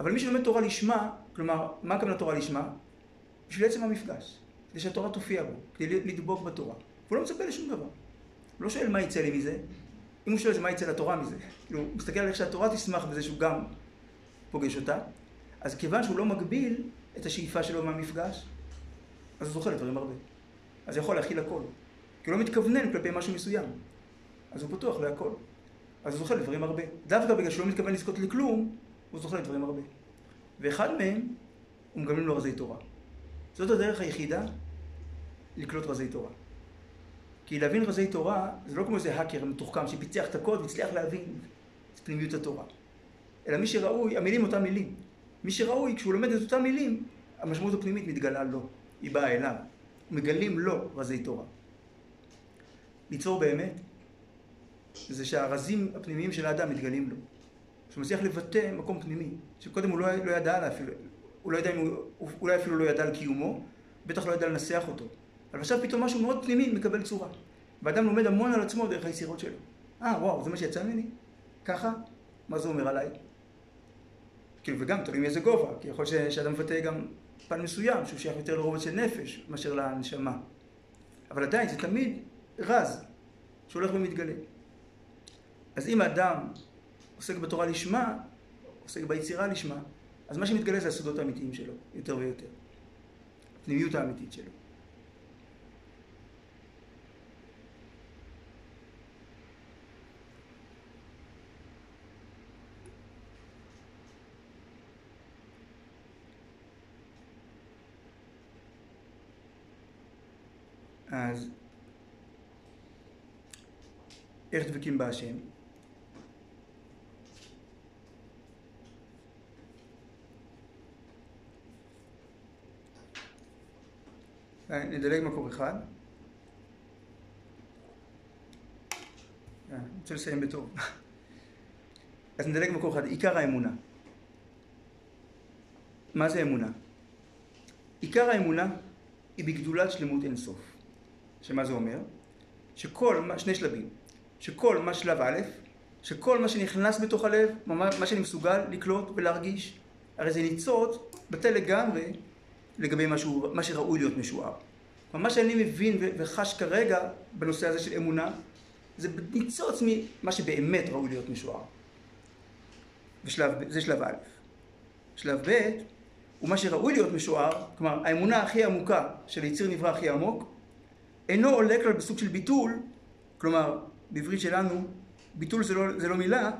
Speaker 1: אבל מי שלומד תורה לשמה, כלומר, מה הכוונה תורה לשמה? בשביל עצם המפגש. כדי שהתורה תופיע בו, כדי לדבוק בתורה. והוא לא מצפה לשום דבר. הוא לא שואל מה יצא לי מזה, אם הוא שואל מה יצא לתורה מזה. כאילו, הוא מסתכל על איך שהתורה תשמח בזה שהוא גם פוגש אותה. אז כיוון שהוא לא מגביל את השאיפה שלו מהמפגש, אז הוא זוכה לדברים הרבה. אז הוא יכול להכיל הכל. כי הוא לא מתכוונן כלפי משהו מסוים. אז הוא פתוח להכל. אז הוא זוכה לדברים הרבה. דווקא בגלל שהוא לא מתכוון לזכות לכלום, הוא זוכה לדברים הרבה. ואחד מהם, הוא מגמלים לו רזי תורה. זאת הדרך היחידה לקלוט רזי תורה. כי להבין רזי תורה, זה לא כמו איזה האקר מתוחכם שפיצח את הקוד והצליח להבין את פנימיות התורה. אלא מי שראוי, המילים אותם מילים. מי שראוי, כשהוא לומד את אותם מילים, המשמעות הפנימית מתגלה לו, היא באה אליו. מגלים לו רזי תורה. ליצור באמת, זה שהרזים הפנימיים של האדם מתגלים לו. שהוא מצליח לבטא מקום פנימי, שקודם הוא לא, לא ידע עליו אפילו, הוא לא ידע אם הוא, אולי אפילו לא ידע על קיומו, בטח לא ידע לנסח אותו. אבל עכשיו פתאום משהו מאוד פנימי מקבל צורה. ואדם לומד המון על עצמו דרך היצירות שלו. אה, וואו, זה מה שיצא ממני? ככה? מה זה אומר עליי? כאילו, וגם תלוי מאיזה גובה, כי יכול להיות שאדם מבטא גם פן מסוים, שהוא שייך יותר לרובד של נפש, מאשר לנשמה. אבל עדיין זה תמיד רז, שהולך ומתגלה. אז אם האדם עוסק בתורה לשמה, עוסק ביצירה לשמה, אז מה שמתגלה זה הסודות האמיתיים שלו, יותר ויותר. הפנימיות האמיתית שלו. אז איך דבקים בהשם? נדלג מקור אחד. אה, אני רוצה לסיים בטוב. אז נדלג מקור אחד. עיקר האמונה. מה זה אמונה? עיקר האמונה היא בגדולת שלמות אינסוף. שמה זה אומר? שכל, שני שלבים. שכל מה שלב א', שכל מה שנכנס בתוך הלב, מה שאני מסוגל לקלוט ולהרגיש, הרי זה ניצוץ בטל לגמרי לגבי משהו, מה שראוי להיות משוער. מה שאני מבין וחש כרגע בנושא הזה של אמונה, זה ניצוץ ממה שבאמת ראוי להיות משוער. זה שלב א'. שלב ב' הוא מה שראוי להיות משוער, כלומר האמונה הכי עמוקה של יציר נברא הכי עמוק, אינו עולה כלל בסוג של ביטול, כלומר בעברית שלנו ביטול זה לא, זה לא מילה,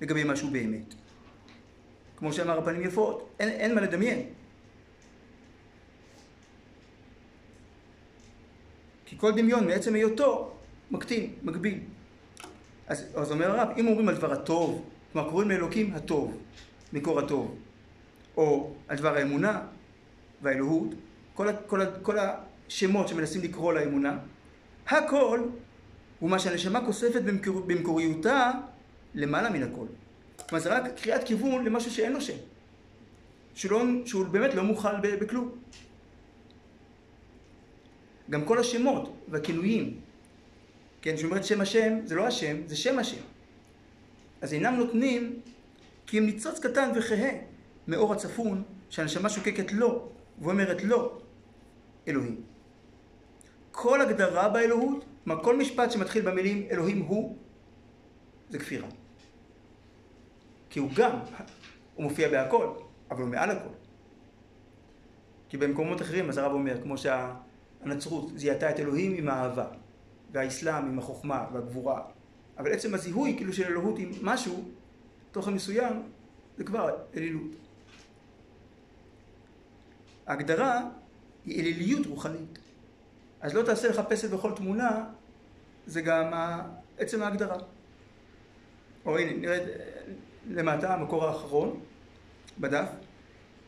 Speaker 1: לגבי משהו באמת. כמו שאמר הפנים יפות, אין, אין מה לדמיין. כי כל דמיון מעצם היותו מקטין, מגביל. אז, אז אומר הרב, אם אומרים על דבר הטוב, כלומר קוראים לאלוקים הטוב, מקור הטוב, או על דבר האמונה והאלוהות, כל, כל, כל השמות שמנסים לקרוא לאמונה, הכל הוא מה שהנשמה כוספת במקור, במקוריותה למעלה מן הכל. כלומר זה רק קריאת כיוון למשהו שאין לו שם, שהוא, לא, שהוא באמת לא מוכל בכלום. גם כל השמות והכינויים, כן, שאומרת שם השם, זה לא השם, זה שם השם. אז אינם נותנים כי הם ניצוץ קטן וכהה מאור הצפון שהנשמה שוקקת לו ואומרת לו אלוהים. כל הגדרה באלוהות, כלומר כל משפט שמתחיל במילים אלוהים הוא, זה כפירה. כי הוא גם, הוא מופיע בהכל, אבל הוא מעל הכל. כי במקומות אחרים, אז הרב אומר, כמו שהנצרות זיהתה את אלוהים עם האהבה, והאסלאם עם החוכמה והגבורה, אבל עצם הזיהוי כאילו של אלוהות עם משהו, תוכן מסוים, זה כבר אלילות. ההגדרה היא אליליות רוחנית. אז לא תעשה לחפש את בכל תמונה, זה גם עצם ההגדרה. או הנה, נראה למטה, המקור האחרון, בדף,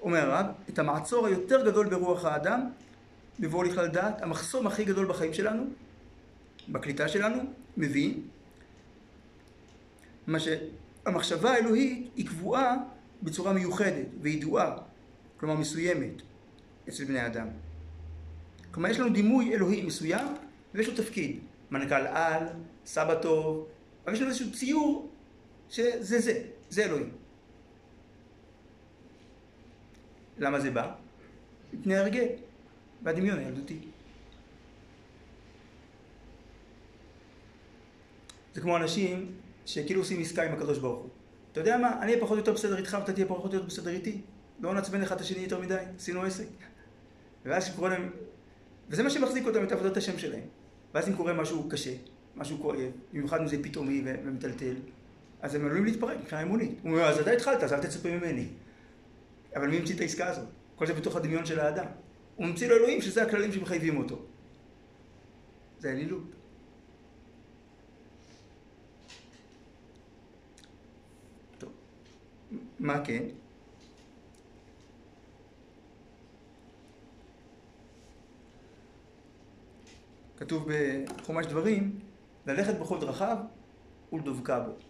Speaker 1: אומר הרב, את המעצור היותר גדול ברוח האדם, בבואו לכלל דעת, המחסום הכי גדול בחיים שלנו, בקליטה שלנו, מבין, מה שהמחשבה האלוהית היא קבועה בצורה מיוחדת וידועה, כלומר מסוימת, אצל בני אדם. כלומר, יש לנו דימוי אלוהי מסוים, ויש לו תפקיד. מנכ"ל על, סבא טוב, אבל יש לנו איזשהו ציור שזה זה, זה אלוהים. למה זה בא? מפני הרגל והדמיון הילדותי. זה כמו אנשים שכאילו עושים עסקה עם הקדוש ברוך הוא. אתה יודע מה, אני אהיה פחות או יותר בסדר איתך ואתה תהיה פחות או יותר בסדר איתי. לא נעצבן אחד את השני יותר מדי, עשינו עסק. ואז שקורא להם וזה מה שמחזיק אותם את עבודת השם שלהם. ואז אם קורה משהו קשה, משהו כואב, במיוחד אם זה פתאומי ומטלטל, אז הם עלולים להתפרק מבחינה אמונית. הוא אומר, אז אתה התחלת, אז אל תצפה ממני. אבל מי המציא את העסקה הזאת? כל זה בתוך הדמיון של האדם. הוא ממציא לאלוהים שזה הכללים שמחייבים אותו. זה אלילות. טוב, מה כן? כתוב בחומש דברים, ללכת בכל דרכיו ולדבקה בו.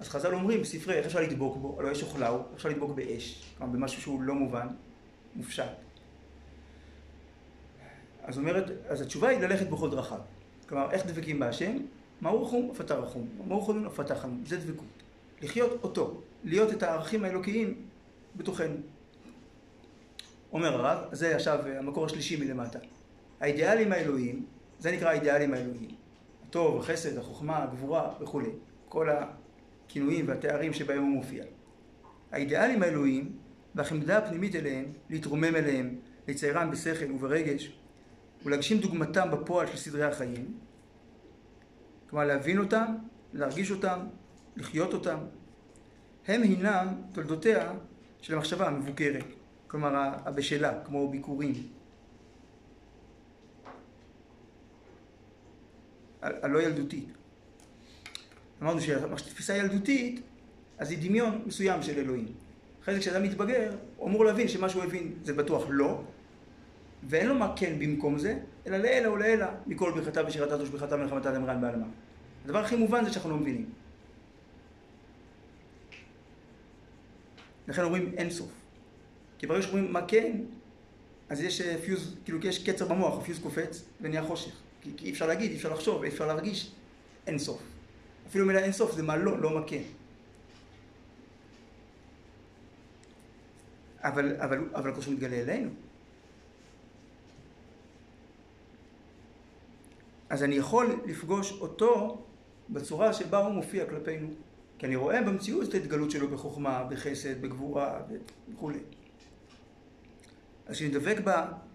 Speaker 1: אז חז"ל אומרים בספרי איך אפשר לדבוק בו, הלוא יש אוכלהו, איך אפשר לדבוק באש, כלומר במשהו שהוא לא מובן, מופשט. אז אומרת, אז התשובה היא ללכת בכל דרכיו. כלומר, איך דבקים בהשם? מהו רחום? אתה רחום. מהו? אף אתה חנון. זה דבקות. לחיות אותו, להיות את הערכים האלוקיים בתוכנו. אומר הרב, זה עכשיו המקור השלישי מלמטה. האידיאלים האלוהים זה נקרא האידיאלים האלוהיים. הטוב, החסד, החוכמה, הגבורה וכולי. כל הכינויים והתארים שבהם הוא מופיע. האידיאלים האלוהיים והחמדה הפנימית אליהם, להתרומם אליהם, לציירם בשכל וברגש, ולהגשים דוגמתם בפועל של סדרי החיים. כלומר, להבין אותם, להרגיש אותם, לחיות אותם. הם הינם תולדותיה של המחשבה המבוקרת, כלומר הבשלה, כמו ביקורים, הלא ילדותית. אמרנו שתפיסה ילדותית, אז היא דמיון מסוים של אלוהים. אחרי זה כשאדם מתבגר, הוא אמור להבין שמה שהוא הבין זה בטוח לא, ואין לו מה כן במקום זה, אלא לעילא ולעילא מכל ברכתה ושירתה ושבחתה מלחמתה למרן בעלמא. הדבר הכי מובן זה שאנחנו לא מבינים. לכן אומרים אין סוף. כי ברגע שאומרים מה כן, אז יש פיוז, כאילו יש קצר במוח, הפיוז קופץ ונהיה חושך. כי אי אפשר להגיד, אי אפשר לחשוב, אי אפשר להרגיש אין סוף. אפילו מילה אין סוף זה מה לא, לא מה כן. אבל, אבל, אבל הקדוש מתגלה אלינו. אז אני יכול לפגוש אותו בצורה שבה הוא מופיע כלפינו. כי אני רואה במציאות את ההתגלות שלו בחוכמה, בחסד, בגבורה וכולי. אז כשאני דבק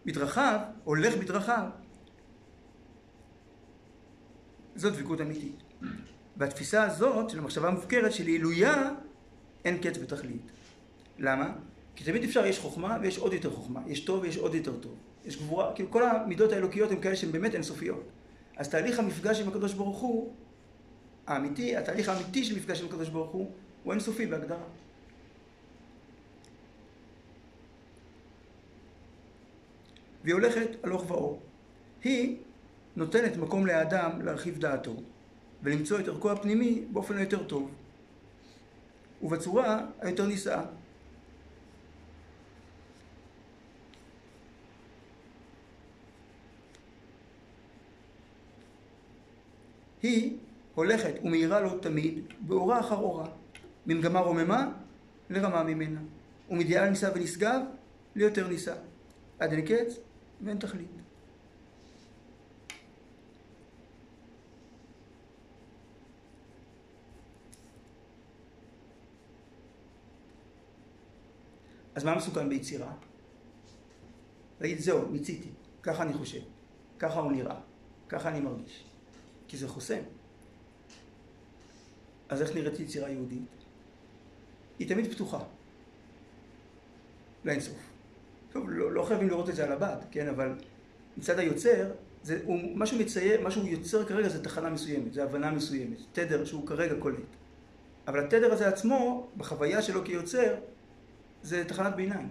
Speaker 1: בדרכיו, הולך בדרכיו, זאת דבקות אמיתית. והתפיסה הזאת של המחשבה המופקרת של עילויה אין קץ ותכלית. למה? כי תמיד אפשר, יש חוכמה ויש עוד יותר חוכמה, יש טוב ויש עוד יותר טוב. יש גבורה, כאילו כל המידות האלוקיות הן כאלה שהן באמת אינסופיות. אז תהליך המפגש עם הקדוש ברוך הוא, האמיתי, התהליך האמיתי של מפגש עם הקדוש ברוך הוא, הוא אינסופי בהגדרה. והיא הולכת הלוך ואור. היא נותנת מקום לאדם להרחיב דעתו ולמצוא את ערכו הפנימי באופן היותר טוב ובצורה היותר נישאה. היא הולכת ומאירה לו תמיד באורה אחר אורה, ממגמה רוממה לרמה ממנה, ומדיעה נישא ונשגב ליותר נישא, עד אין קץ ואין תכלית. אז מה מסוכן ביצירה? להגיד, זהו, מיציתי, ככה אני חושב, ככה הוא נראה, ככה אני מרגיש. כי זה חוסם. אז איך נראית יצירה יהודית? היא תמיד פתוחה. לאינסוף. טוב, לא, לא חייבים לראות את זה על הבד, כן, אבל מצד היוצר, זה, הוא, מה שהוא מצייר, מה שהוא יוצר כרגע זה תחנה מסוימת, זה הבנה מסוימת, תדר שהוא כרגע קולט. אבל התדר הזה עצמו, בחוויה שלו כיוצר, זה תחנת ביניים.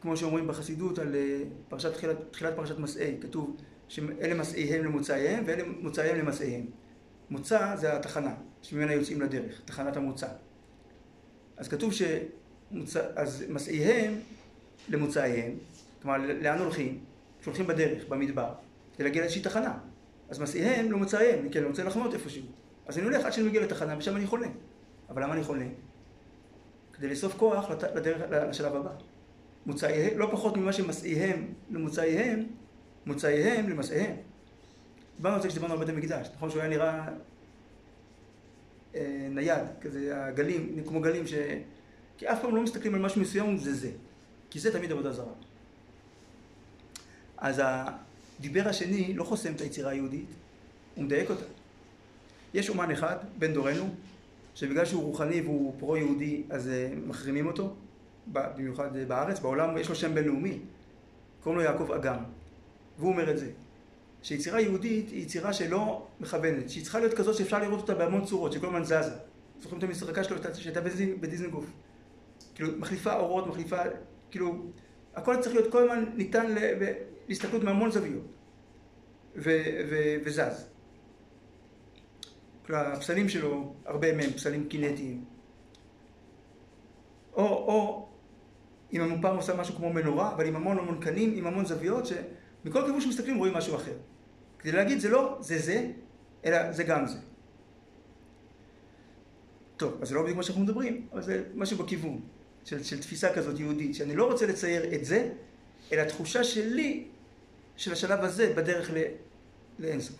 Speaker 1: כמו שאומרים בחסידות על אה, פרשת תחילת, תחילת פרשת מסעי, כתוב שאלה מסעיהם למוצאיהם ואלה מוצאיהם למסעיהם. מוצא זה התחנה, שממנה יוצאים לדרך, תחנת המוצא. אז כתוב שמוצא, אז מסעיהם למוצאיהם, כלומר לאן הולכים? שהולכים בדרך, במדבר, כדי להגיע לאיזושהי תחנה. אז מסעיהם למוצאיהם, כי אני רוצה לחנות איפשהו. אז אני הולך עד שאני מגיע לתחנה ושם אני חולה. אבל למה אני חולה? כדי לאסוף כוח לדרך, לשלב הבא. מוצאיהם, לא פחות ממה שמסעיהם למוצאיהם, מוצאיהם למסעיהם. דיברנו על זה כשדיברנו על בית המקדש, נכון שהוא היה נראה אה, נייד, כזה הגלים, כמו גלים ש... כי אף פעם לא מסתכלים על משהו מסוים וזה זה. כי זה תמיד עבודה זרה. אז הדיבר השני לא חוסם את היצירה היהודית, הוא מדייק אותה. יש אומן אחד, בן דורנו, שבגלל שהוא רוחני והוא פרו-יהודי, אז אה, מחרימים אותו, במיוחד בארץ, בעולם יש לו שם בינלאומי, קוראים לו יעקב אגם, והוא אומר את זה, שיצירה יהודית היא יצירה שלא מכוונת, שהיא צריכה להיות כזאת שאפשר לראות אותה בהמון צורות, שכל הזמן זזה. זוכרים את המסרקה שלו שהייתה בדיזנגוף? כאילו, מחליפה אורות, מחליפה, כאילו, הכל צריך להיות כל הזמן ניתן להסתכלות מהמון זוויות, וזז. הפסלים שלו, הרבה מהם פסלים קינטיים. או, או, אם המופר עושה משהו כמו מנורה, אבל עם המון המון קנים, עם המון זוויות, שמכל כיוון שמסתכלים רואים משהו אחר. כדי להגיד זה לא זה זה, אלא זה גם זה. טוב, אז זה לא בדיוק מה שאנחנו מדברים, אבל זה משהו בכיוון של, של תפיסה כזאת יהודית, שאני לא רוצה לצייר את זה, אלא תחושה שלי, של השלב הזה, בדרך לאינסוף.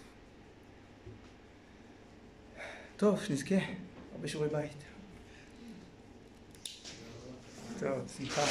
Speaker 1: טוב, שנזכה, הרבה שיעורי בית. טוב, שמחה.